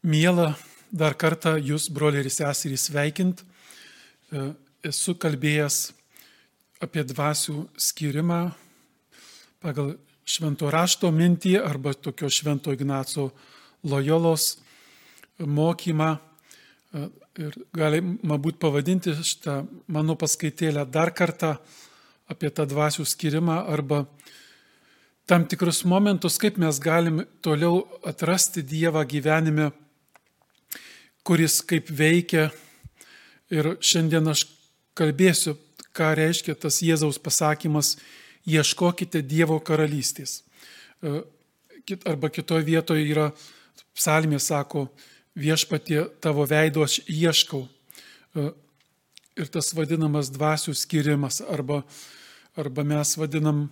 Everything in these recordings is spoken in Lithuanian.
Mėla dar kartą jūs, broliai ir seserys, sveikint. E, esu kalbėjęs apie dvasių skirimą pagal švento rašto mintį arba tokio švento Ignaco Lojolos mokymą. E, ir galima būtų pavadinti šitą mano paskaitėlę dar kartą apie tą dvasių skirimą arba tam tikrus momentus, kaip mes galim toliau atrasti Dievą gyvenime, kuris kaip veikia. Ir šiandien aš kalbėsiu, ką reiškia tas Jėzaus pasakymas, ieškokite Dievo karalystės. E, arba kitoje vietoje yra psalmė, sako, viešpatie tavo veido aš ieškau. E, ir tas vadinamas dvasių skirimas, arba, arba mes vadinam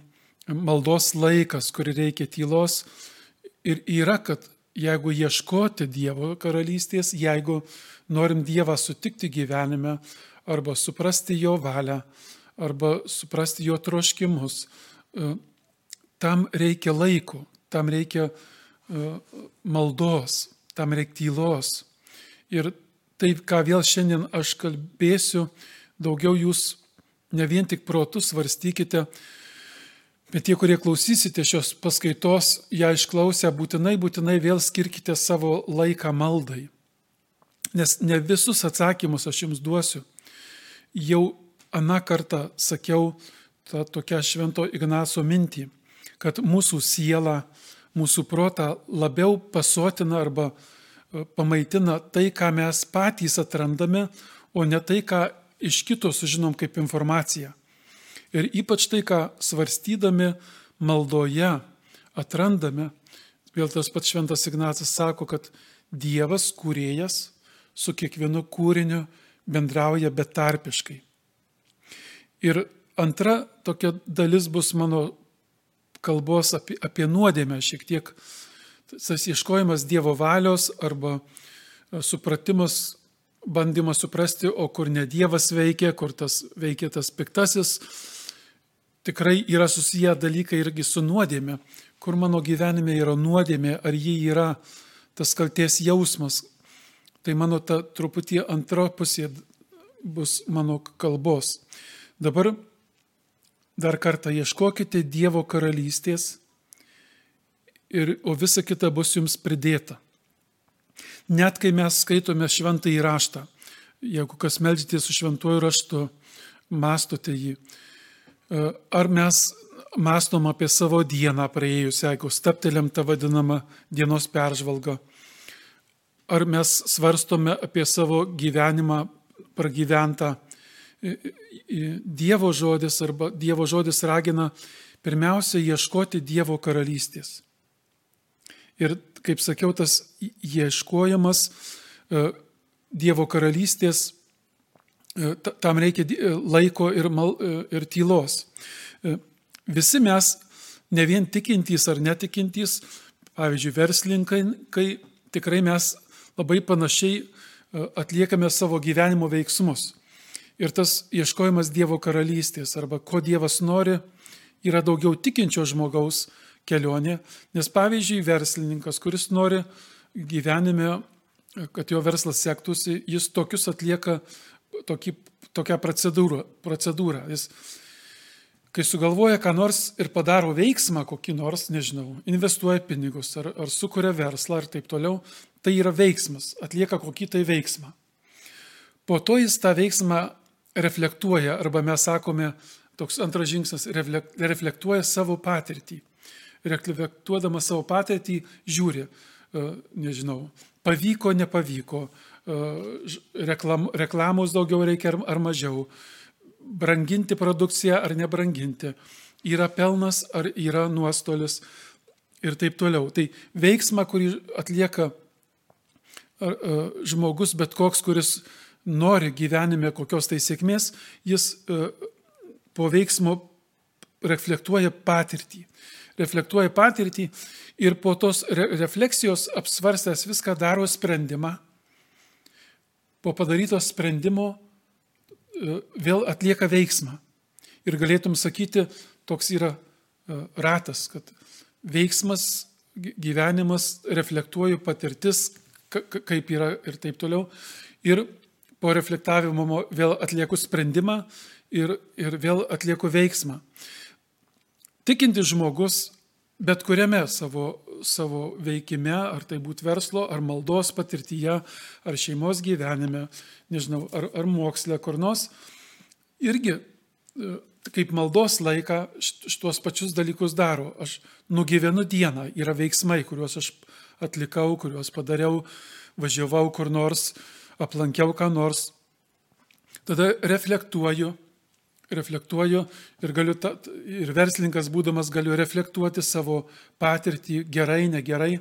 maldos laikas, kur reikia tylos. Ir yra, kad jeigu ieškoti Dievo karalystės, jeigu norim Dievą sutikti gyvenime, arba suprasti Jo valią, arba suprasti Jo troškimus, e, tam reikia laiko, tam reikia e, maldos, tam reikia tylos. Ir taip, ką vėl šiandien aš kalbėsiu, daugiau jūs ne vien tik protus svarstykite, bet tie, kurie klausysite šios paskaitos, ją išklausę, būtinai, būtinai vėl skirkite savo laiką maldai. Nes ne visus atsakymus aš jums duosiu. Jau aną kartą sakiau tą tokią švento Ignaco mintį, kad mūsų siela, mūsų protą labiau pasotina arba e, pamaitina tai, ką mes patys atrandame, o ne tai, ką iš kito sužinom kaip informaciją. Ir ypač tai, ką svarstydami maldoje atrandame, vėl tas pats šventas Ignacas sako, kad Dievas, kūrėjas, su kiekvienu kūriniu bendrauja betarpiškai. Ir antra tokia dalis bus mano kalbos apie, apie nuodėmę, šiek tiek tas ieškojimas Dievo valios arba e, supratimas, bandymas suprasti, o kur ne Dievas veikia, kur tas veikia tas piktasis, tikrai yra susiję dalykai irgi su nuodėmė, kur mano gyvenime yra nuodėmė, ar ji yra tas kalties jausmas. Tai mano ta truputį antra pusė bus mano kalbos. Dabar dar kartą ieškokite Dievo karalystės, ir, o visa kita bus jums pridėta. Net kai mes skaitome šventą įraštą, jeigu kas melžytės su šventuoju raštu, mastote jį, ar mes mastom apie savo dieną praėjusią, jeigu staptelėm tą vadinamą dienos peržvalgą, ar mes svarstome apie savo gyvenimą pragyventą Dievo žodis arba Dievo žodis ragina pirmiausia ieškoti Dievo karalystės. Ir kaip sakiau, tas ieškojimas e, Dievo karalystės, e, tam reikia e, laiko ir, mal, ir tylos. Visi mes, ne vien tikintys ar netikintys, pavyzdžiui, verslininkai, kai tikrai mes labai panašiai atliekame savo gyvenimo veiksmus. Ir tas ieškojimas Dievo karalystės arba ko Dievas nori yra daugiau tikinčio žmogaus kelionė, nes pavyzdžiui, verslininkas, kuris nori gyvenime, kad jo verslas sektųsi, jis tokius atlieka tokį, tokią procedūrą. procedūrą. Jis, kai sugalvoja ką nors ir padaro veiksmą kokį nors, nežinau, investuoja pinigus ar, ar sukuria verslą ir taip toliau, tai yra veiksmas, atlieka kokį tai veiksmą. Po to jis tą veiksmą reflektuoja, arba mes sakome, toks antras žingsnis, reflektuoja savo patirtį. Reflektuodama savo patirtį, žiūri, e, nežinau, pavyko, nepavyko, reklam, reklamos daugiau reikia ar, ar mažiau, branginti produkciją ar nebranginti, yra pelnas ar yra nuostolis ir taip toliau. Tai veiksma, kurį atlieka žmogus, bet koks, kuris nori gyvenime kokios tai sėkmės, jis e, po veiksmo reflektuoja patirtį. Reflektuoja patirtį ir po tos re refleksijos apsvarstęs viską daro sprendimą. Po padaryto sprendimo e, vėl atlieka veiksmą. Ir galėtum sakyti, toks yra e, ratas, kad veiksmas, gyvenimas, reflektuoju patirtis, kaip yra ir taip toliau. Ir po reflektavimo vėl atlieku sprendimą ir, ir vėl atlieku veiksmą. Tikintis žmogus bet kuriame savo, savo veikime, ar tai būtų verslo, ar maldos patirtyje, ar šeimos gyvenime, nežinau, ar, ar moksle, kur nors, irgi e, kaip maldos laiką šitos pačius dalykus daro. Aš nugyvenu dieną, yra veiksmai, kuriuos aš atlikau, kuriuos padariau, važiavau kur nors, aplankiau ką nors. Tada reflektuoju, reflektuoju ir, galiu, ta, ir verslininkas būdamas galiu reflektuoti savo patirtį gerai, negerai.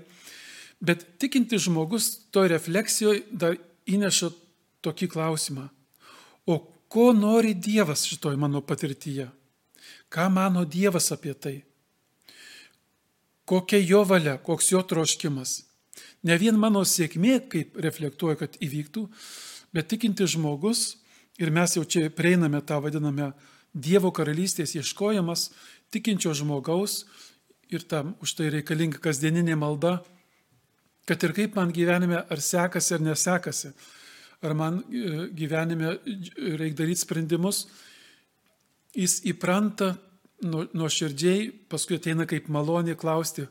Bet tikinti žmogus to refleksijoje dar įneša tokį klausimą. O ko nori Dievas šitoj mano patirtyje? Ką mano Dievas apie tai? Kokia jo valia, koks jo troškimas? Ne vien mano sėkmė, kaip reflektuoju, kad įvyktų, bet tikinti žmogus Ir mes jau čia prieiname tą vadinamą Dievo karalystės ieškojimas, tikinčio žmogaus ir tam už tai reikalinga kasdieninė malda, kad ir kaip man gyvenime ar sekasi ar nesekasi, ar man e, gyvenime reikia daryti sprendimus, jis įpranta nuo širdžiai, paskui ateina kaip malonė klausti,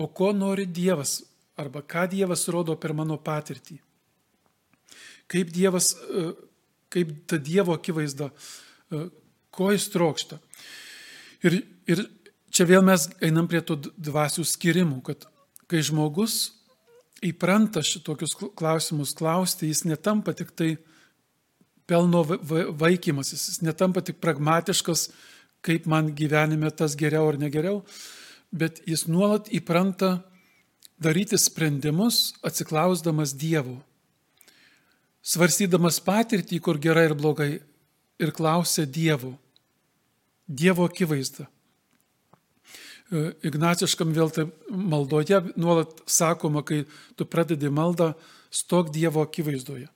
o ko nori Dievas, arba ką Dievas rodo per mano patirtį. Kaip Dievas e, kaip ta Dievo akivaizda, e, ko jis trokšta. Ir, ir čia vėl mes einam prie tų dvasių skirimų, kad kai žmogus įpranta šitokius klausimus klausti, jis netampa tik tai pelno vaikymasis, jis netampa tik pragmatiškas, kaip man gyvenime tas geriau ar negeriau, bet jis nuolat įpranta daryti sprendimus atsiklausdamas Dievo svarstydamas patirtį, kur gerai ir blogai, ir klausia Dievo, Dievo akivaizdą. E, Ignaciškam vėl taip maldoje nuolat sakoma, kai tu pradedi maldą, stok Dievo akivaizdoje.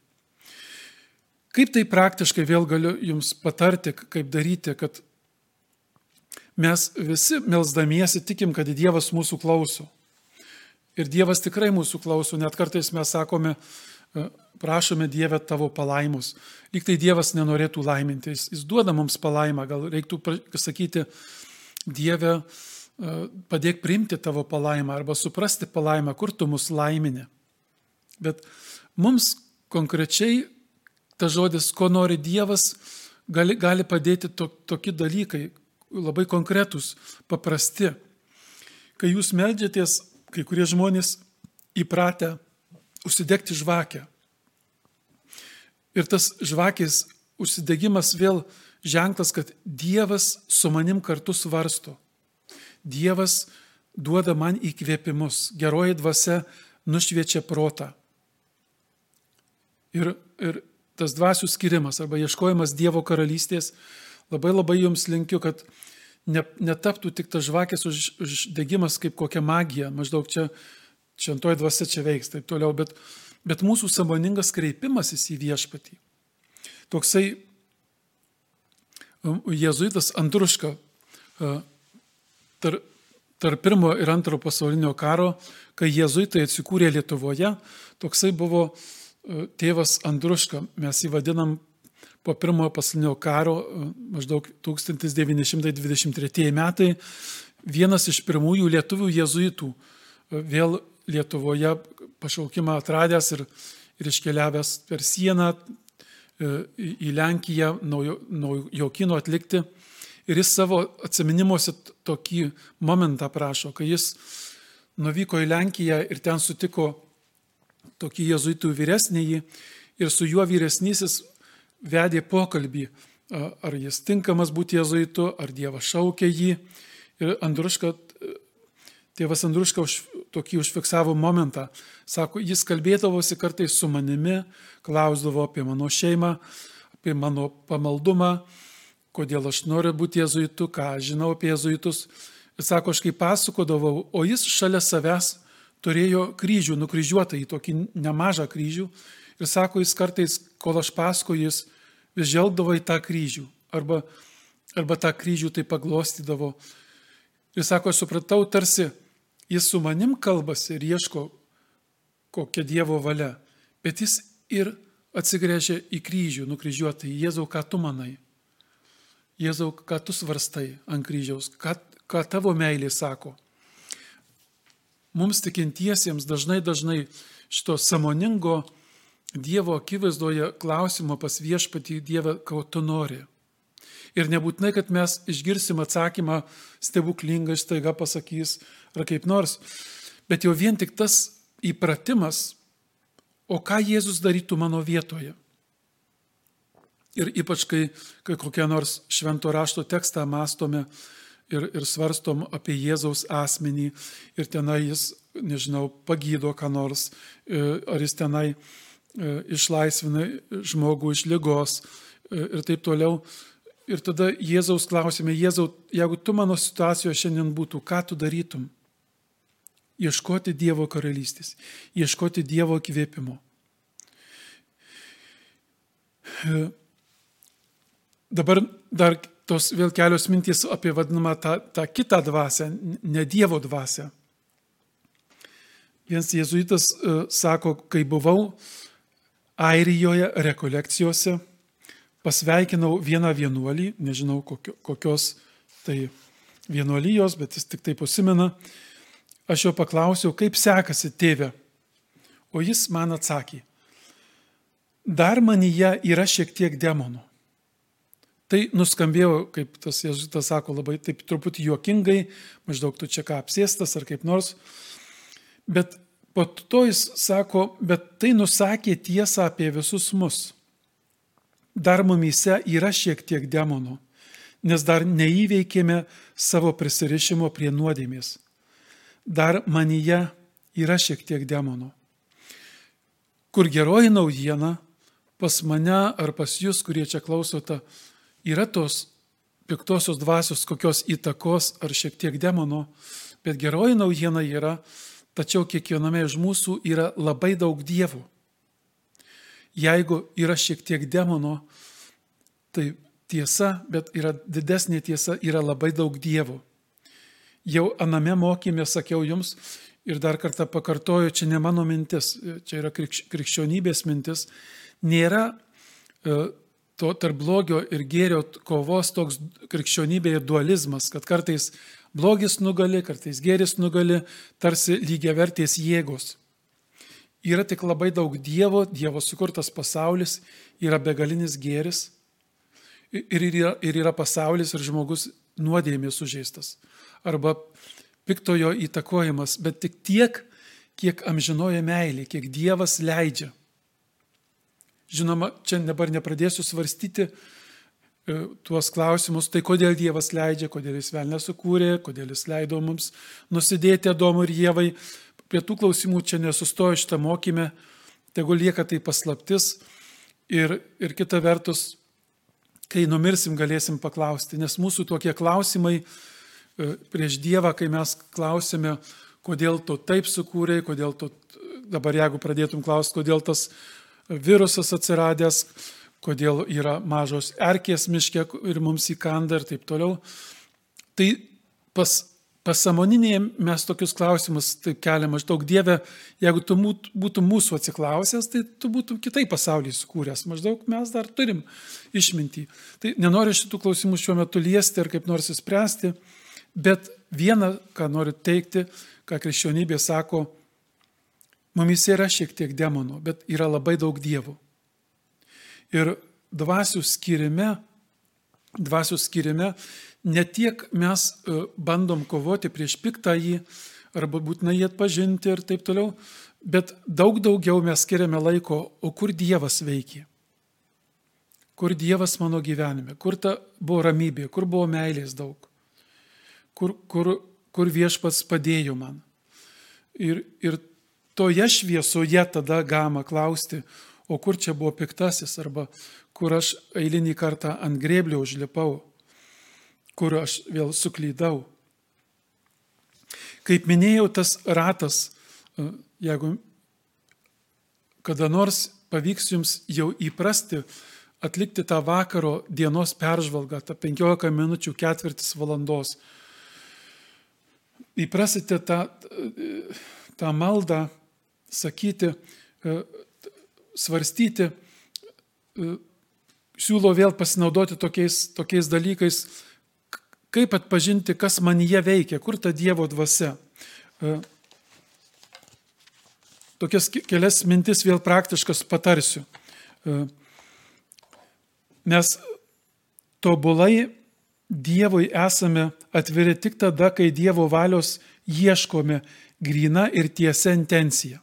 Kaip tai praktiškai vėl galiu Jums patarti, kaip daryti, kad mes visi melzdamiesi tikim, kad Dievas mūsų klauso. Ir Dievas tikrai mūsų klauso, net kartais mes sakome, prašome Dievę tavo palaimus. Lyg tai Dievas nenorėtų laiminti, jis, jis duoda mums palaimą, gal reiktų sakyti, Dieve, padėk priimti tavo palaimą arba suprasti palaimą, kur tu mus laiminė. Bet mums konkrečiai ta žodis, ko nori Dievas, gali, gali padėti to, tokie dalykai, labai konkretūs, paprasti. Kai jūs melžiatės, kai kurie žmonės įpratę užsidegti žvakę. Ir tas žvakės užsidegimas vėl ženklas, kad Dievas su manim kartu svarsto. Dievas duoda man įkvėpimus, geroji dvasia nušviečia protą. Ir, ir tas dvasių skirimas arba ieškojimas Dievo karalystės, labai labai jums linkiu, kad ne, netaptų tik tas žvakės už, uždegimas kaip kokia magija, maždaug čia šventoji dvasia čia veiks, taip toliau, bet bet mūsų samoningas kreipimasis į viešpatį. Toksai um, jėzuitas Andruška tarp tar pirmo ir antro pasaulinio karo, kai jėzuitai atsikūrė Lietuvoje, toksai buvo tėvas Andruška, mes jį vadinam po pirmojo pasaulinio karo, maždaug 1923 metai, vienas iš pirmųjų lietuvių jėzuitų vėl Lietuvoje pašaukimą atradęs ir, ir iškeliavęs per sieną e, į Lenkiją naujo, naujo kino atlikti. Ir jis savo atminimuose tokį momentą prašo, kai jis nuvyko į Lenkiją ir ten sutiko tokį jezuitų vyresnįjį ir su juo vyresnysis vedė pokalbį, ar jis tinkamas būti jezuitu, ar Dievas šaukia jį. Ir Andruška Tėvas Andruška už, tokį užfiksavo momentą. Sako, jis kalbėdavosi kartais su manimi, klausdavo apie mano šeimą, apie mano pamaldumą, kodėl aš noriu būti jezuitu, ką žinau apie jezuitus. Ir sako, aš kaip pasakodavau, o jis šalia savęs turėjo kryžių, nukryžiuotą į tokį nemažą kryžių. Ir sako, jis kartais, kol aš pasakoju, jis vis žvelgdavo į tą kryžių. Arba, arba tą kryžių tai paglostydavo. Ir sako, aš supratau tarsi, Jis su manim kalbasi ir ieško, kokia Dievo valia, bet jis ir atsigręžia į kryžių, nukryžiuotą į Jėzau, ką tu manai. Jėzau, ką tu svarstai ant kryžiaus, ką, ką tavo meilė sako. Mums tikintiesiems dažnai, dažnai šito samoningo Dievo akivaizdoje klausimo pas viešpatį Dievą, ko tu nori. Ir nebūtinai, kad mes išgirsim atsakymą stebuklingai, staiga pasakys ar kaip nors, bet jau vien tik tas įpratimas, o ką Jėzus darytų mano vietoje. Ir ypač, kai, kai kokią nors švento rašto tekstą mastome ir, ir svarstom apie Jėzaus asmenį ir tenai jis, nežinau, pagydo ką nors, e, ar jis tenai e, išlaisvina žmogų iš lygos e, ir taip toliau, Ir tada Jėzaus klausime, Jėzau, jeigu tu mano situacijoje šiandien būtų, ką tu darytum? Ieškoti Dievo karalystės, ieškoti Dievo kvėpimo. Dabar dar tos vėl kelios mintys apie vadinamą tą, tą kitą dvasę, ne Dievo dvasę. Vienas jėzuitas uh, sako, kai buvau Airijoje rekolekcijose, pasveikinau vieną vienuolį, nežinau kokio, kokios tai vienuolijos, bet jis tik taip pasimena. Aš jo paklausiau, kaip sekasi tėve. O jis man atsakė, dar manyje yra šiek tiek demonų. Tai nuskambėjo, kaip tas jezuitas sako, labai taip truputį juokingai, maždaug tu čia ką apsėstas ar kaip nors. Bet po to jis sako, bet tai nusakė tiesą apie visus mus dar mumyse yra šiek tiek demonų, nes dar neįveikėme savo prisirišimo prie nuodėmės. Dar manyje yra šiek tiek demonų. Kur geroji naujiena pas mane ar pas jūs, kurie čia klausote, yra tos piktosios dvasios kokios įtakos ar šiek tiek demono, bet geroji naujiena yra, tačiau kiekviename iš mūsų yra labai daug dievų. Jeigu yra šiek tiek demono, tai tiesa, bet yra didesnė tiesa, yra labai daug dievų. Jau aname mokymė sakiau jums ir dar kartą pakartoju, čia ne mano mintis, čia yra krikščionybės mintis, nėra e, to tarp blogio ir gėrio kovos toks krikščionybėje dualizmas, kad kartais blogis nugali, kartais gėris nugali, tarsi lygiavertės jėgos. Yra tik labai daug Dievo, Dievo sukurtas pasaulis, yra begalinis gėris ir yra, ir yra pasaulis ir žmogus nuodėmės sužeistas. Arba piktojo įtakojimas, bet tik tiek, kiek amžinoja meilė, kiek Dievas leidžia. Žinoma, čia dabar nepradėsiu svarstyti e, tuos klausimus, tai kodėl Dievas leidžia, kodėl jis vėl nesukūrė, kodėl jis leido mums nusidėti Adomui ir Jėvai, Prie tų klausimų čia nesustoju šitą mokymę, tegu lieka tai paslaptis. Ir, ir kita vertus, kai numirsim, galėsim paklausti, nes mūsų tokie klausimai e, prieš Dievą, kai mes klausime, kodėl tu taip sukūrei, kodėl tu, dabar jeigu pradėtum klausti, kodėl tas virusas atsiradęs, kodėl yra mažos erkės miške ir mums įkanda ir taip toliau. Tai pas pasamoninėje mes tokius klausimus taip keliam maždaug Dieve, jeigu tu būtum mūsų atsiklausęs, tai tu būtum kitai pasaulį sukūręs. Maždaug mes dar turim išmintį. Tai nenoriu šitų klausimų šiuo metu liesti ar kaip nors įspręsti, bet vieną, ką noriu teikti, ką krikščionybė sako, mumis yra šiek tiek demonų, bet yra labai daug dievų. Ir dvasių skirime, dvasių skirime ne tiek mes e, bandom kovoti prieš piktąjį arba būtinai jį atpažinti ir taip toliau, bet daug daugiau mes skiriame laiko, o kur Dievas veikia. Kur Dievas mano gyvenime, kur ta buvo ramybė, kur buvo meilės daug, kur, kur, kur viešpats padėjo man. Ir, ir toje šviesoje tada galima klausti, o kur čia buvo piktasis, arba kur aš eilinį kartą ant grėblio užlipau, kur aš vėl suklydau. Kaip minėjau, tas ratas, e, jeigu kada nors pavyks jums jau įprasti atlikti tą vakaro dienos peržvalgą, tą 15 minučių ketvirtis valandos, įprasite tą, tą maldą sakyti, e, svarstyti, e, siūlo vėl pasinaudoti tokiais, tokiais dalykais, kaip atpažinti, kas man jie veikia, kur ta Dievo dvasia. E, tokias kelias mintis vėl praktiškas patarsiu. Mes tobulai Dievui esame atviri tik tada, kai Dievo valios ieškome grina ir tiesia intencija.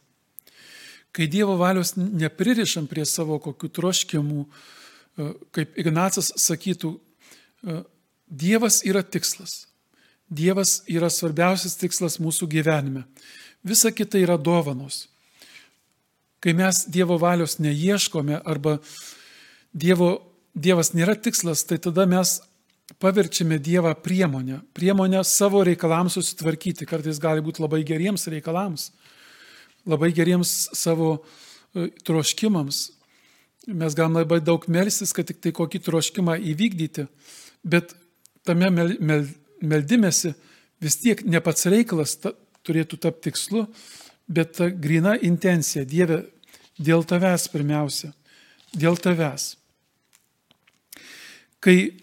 Kai Dievo valios nepririšam prie savo kokių troškimų, e, kaip Ignacas sakytų, e, Dievas yra tikslas. Dievas yra svarbiausias tikslas mūsų gyvenime. Visa kita yra dovanos. Kai mes Dievo valios neieškome arba Dievo, Dievas nėra tikslas, tai tada mes paverčiame Dievą priemonę, priemonę savo reikalams susitvarkyti, kartais gali būti labai geriems reikalams, labai geriems savo e, troškimams. Mes galime labai daug melstis, kad tik tai kokį troškimą įvykdyti, bet tame mel, mel, meldimėsi vis tiek ne pats reikalas ta, turėtų tapti tikslu, bet ta grina intencija, Dieve, dėl tavęs pirmiausia, dėl tavęs. Kai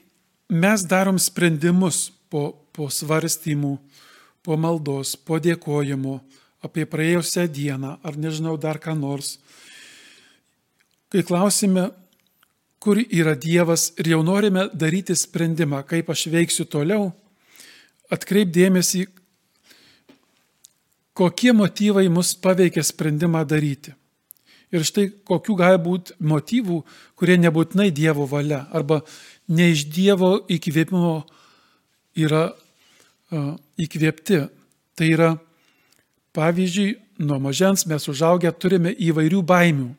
mes darom sprendimus po, po svarstymų, po maldos, po dėkojimo apie praėjusią dieną ar nežinau dar ką nors. Kai klausime, kur yra Dievas ir jau norime daryti sprendimą, kaip aš veiksiu toliau, atkreipdėmėsi, kokie motyvai mus paveikia sprendimą daryti. Ir štai kokių gali būti motyvų, kurie nebūtinai Dievo valia arba ne iš Dievo įkvėpimo yra uh, įkvėpti. Tai yra, pavyzdžiui, nuo mažens mes užaugę turime įvairių baimių.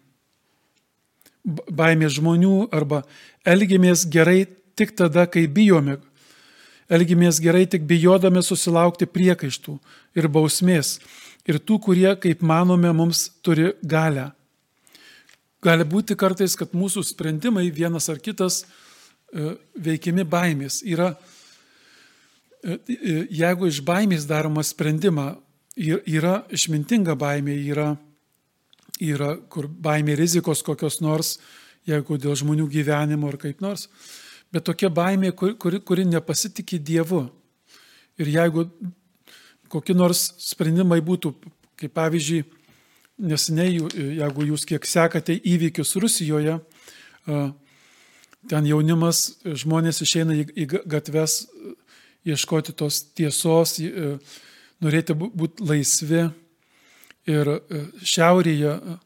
Baimė žmonių arba elgiamės gerai tik tada, kai bijome. Elgiamės gerai tik bijodami susilaukti priekaištų ir bausmės. Ir tų, kurie, kaip manome, mums turi galę. Gali būti kartais, kad mūsų sprendimai vienas ar kitas E, veikiami baimės. Yra, e, e, jeigu iš baimės daroma sprendimą, yra išmintinga baimė, yra, yra kur baimė rizikos kokios nors, jeigu dėl žmonių gyvenimo ar kaip nors, bet tokia baimė, kuri, kuri, kuri nepasitikė Dievu. Ir jeigu kokie nors sprendimai būtų, kaip pavyzdžiui, neseniai, jeigu jūs kiek sekate įvykius Rusijoje, ten jaunimas, žmonės išeina į gatves ieškoti tos tiesos, norėti būti laisvi. Ir e, šiaurėje, e,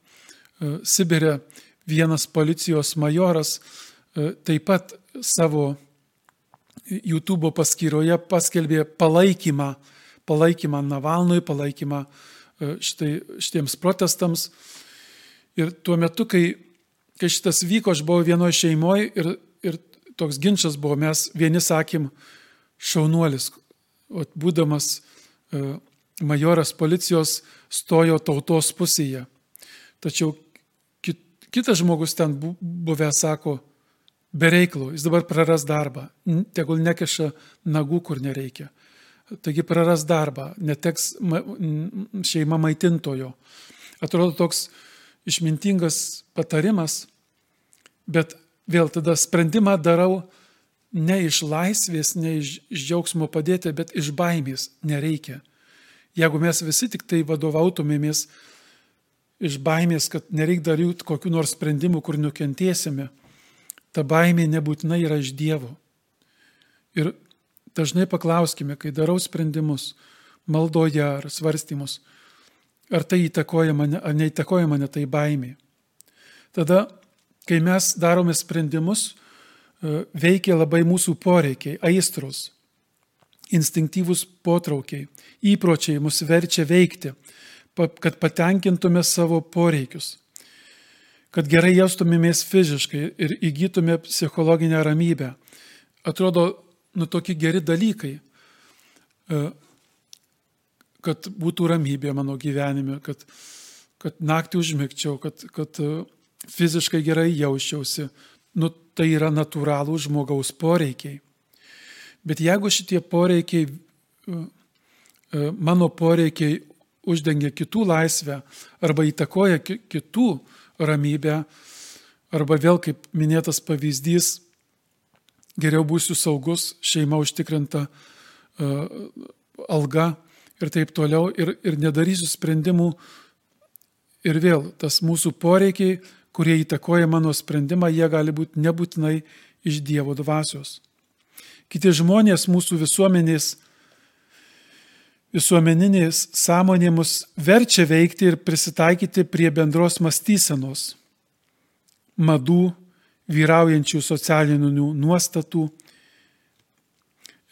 Sibirė, vienas policijos majoras taip pat savo YouTube paskyroje paskelbė palaikymą, palaikymą Navalnui, palaikymą štai, šitiems protestams. Ir tuo metu, kai kai šitas vyko, aš buvau vienoje šeimoje ir, ir toks ginčas buvo, mes vieni sakym, šaunuolis, o būdamas majoras policijos stojo tautos pusėje. Tačiau kit, kitas žmogus ten buvęs sako, bereiklų, jis dabar praras darbą, tegul nekeša nagų, kur nereikia. Taigi praras darbą, neteks šeima maitintojo. Atrodo toks išmintingas patarimas, bet vėl tada sprendimą darau ne iš laisvės, ne iš džiaugsmo padėti, bet iš baimės nereikia. Jeigu mes visi tik tai vadovautumėmės iš baimės, kad nereikia daryti kokiu nors sprendimu, kur nukentėsime, ta baimė nebūtinai yra iš Dievo. Ir dažnai paklauskime, kai darau sprendimus, maldoje ar svarstymus, Ar tai įtakoja mane, ar neįtakoja mane tai baimė. Tada, kai mes darome sprendimus, e, veikia labai mūsų poreikiai, aistros, instinktyvūs potraukiai, įpročiai mus verčia veikti, kad patenkintume savo poreikius, kad gerai jaustumėmės fiziškai ir įgytume psichologinę ramybę. Atrodo, nu tokie geri dalykai. E, kad būtų ramybė mano gyvenime, kad, kad naktį užmigčiau, kad, kad e, fiziškai gerai jausčiausi. Nu, tai yra natūralų žmogaus poreikiai. Bet jeigu šitie poreikiai, e, e, mano poreikiai uždengia kitų laisvę arba įtakoja kitų ramybę, arba vėl kaip minėtas pavyzdys, geriau būsiu saugus, šeima užtikrinta, uh, alga ir taip toliau ir, ir nedarysiu sprendimų. Ir vėl tas mūsų poreikiai, kurie įtakoja mano sprendimą, jie gali būti nebūtinai iš Dievo dvasios. Kiti žmonės mūsų visuomenės, visuomeninės sąmonė mus verčia veikti ir prisitaikyti prie bendros mąstysenos, madų, vyraujančių socialinių nuostatų.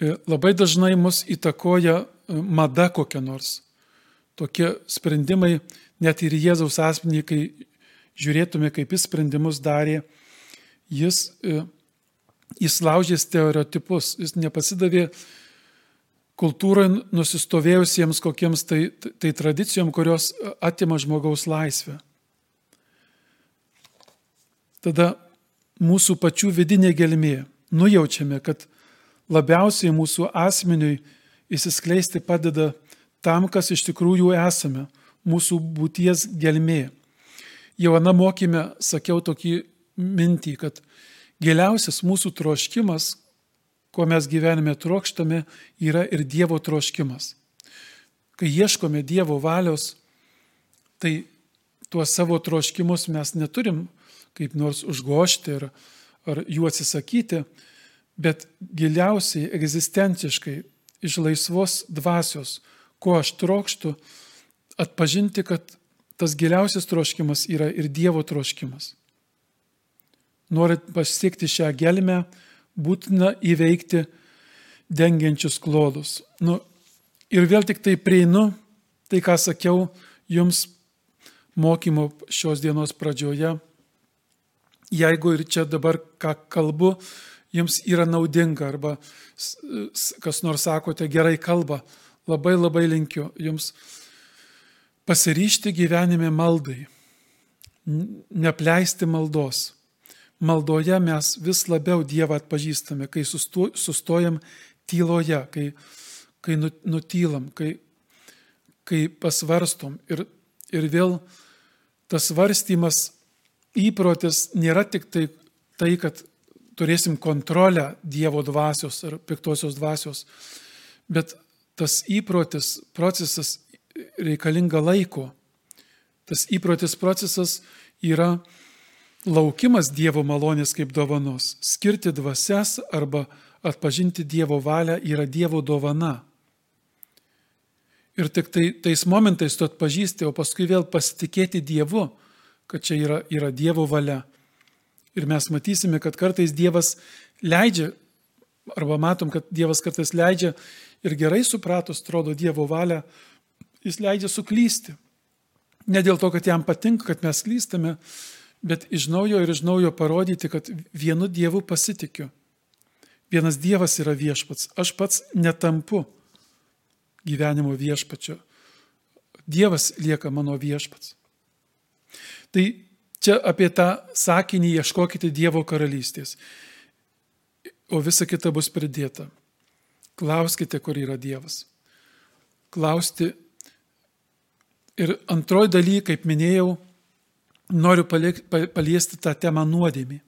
E, labai dažnai mus įtakoja e, mada kokia nors. Tokie sprendimai, net ir Jėzaus asmenį, kai žiūrėtume, kaip jis sprendimus darė, jis e, jis laužė stereotipus, jis nepasidavė kultūrai nusistovėjusiems kokiems tai, tai tradicijom, kurios atima žmogaus laisvę. Tada mūsų pačių vidinė gelmė. Nujaučiame, kad labiausiai mūsų asmeniui įsiskleisti padeda tam, kas iš tikrųjų esame, mūsų būties gelmė. Jau aną mokymę sakiau tokį mintį, kad Giliausias mūsų troškimas, ko mes gyvenime trokštame, yra ir Dievo troškimas. Kai ieškome Dievo valios, tai tuos savo troškimus mes neturim kaip nors užgošti ar, ar jų atsisakyti, bet giliausiai, egzistenciškai, iš laisvos dvasios, ko aš trokštų, atpažinti, kad tas giliausias troškimas yra ir Dievo troškimas norint pasiekti šią gelmę, būtina įveikti dengiančius klodus. Nu, ir vėl tik tai prieinu, tai ką sakiau jums mokymo šios dienos pradžioje. Jeigu ir čia dabar ką kalbu, jums yra naudinga arba kas nors sakote gerai kalba, labai labai linkiu jums pasiryšti gyvenime maldai, nepleisti maldos maldoje mes vis labiau Dievą atpažįstame, kai sustojam tyloje, kai, kai nu, nutylam, kai, kai pasvarstom. Ir, ir vėl tas svarstymas įprotis nėra tik tai, tai, kad turėsim kontrolę Dievo dvasios ar piktosios dvasios, bet tas įprotis, procesas reikalinga laiko. Tas įprotis procesas yra laukimas Dievo malonės kaip dovanos, skirti dvasias arba atpažinti Dievo valią yra Dievo dovana. Ir tik tai, tais momentais tu atpažįsti, o paskui vėl pasitikėti Dievu, kad čia yra, yra Dievo valia. Ir mes matysime, kad kartais Dievas leidžia, arba matom, kad Dievas kartais leidžia ir gerai supratus, atrodo Dievo valią, jis leidžia suklysti. Ne dėl to, kad jam patinka, kad mes klystame, bet iš naujo ir iš naujo parodyti, kad vienu Dievu pasitikiu. Vienas Dievas yra viešpats. Aš pats netampu gyvenimo viešpačio. Dievas lieka mano viešpats. Tai čia apie tą sakinį ieškokite Dievo karalystės. O visa kita bus pridėta. Klauskite, kur yra Dievas. Klausti. Ir antroji daly, kaip minėjau, noriu paliesti tą temą nuodėmį.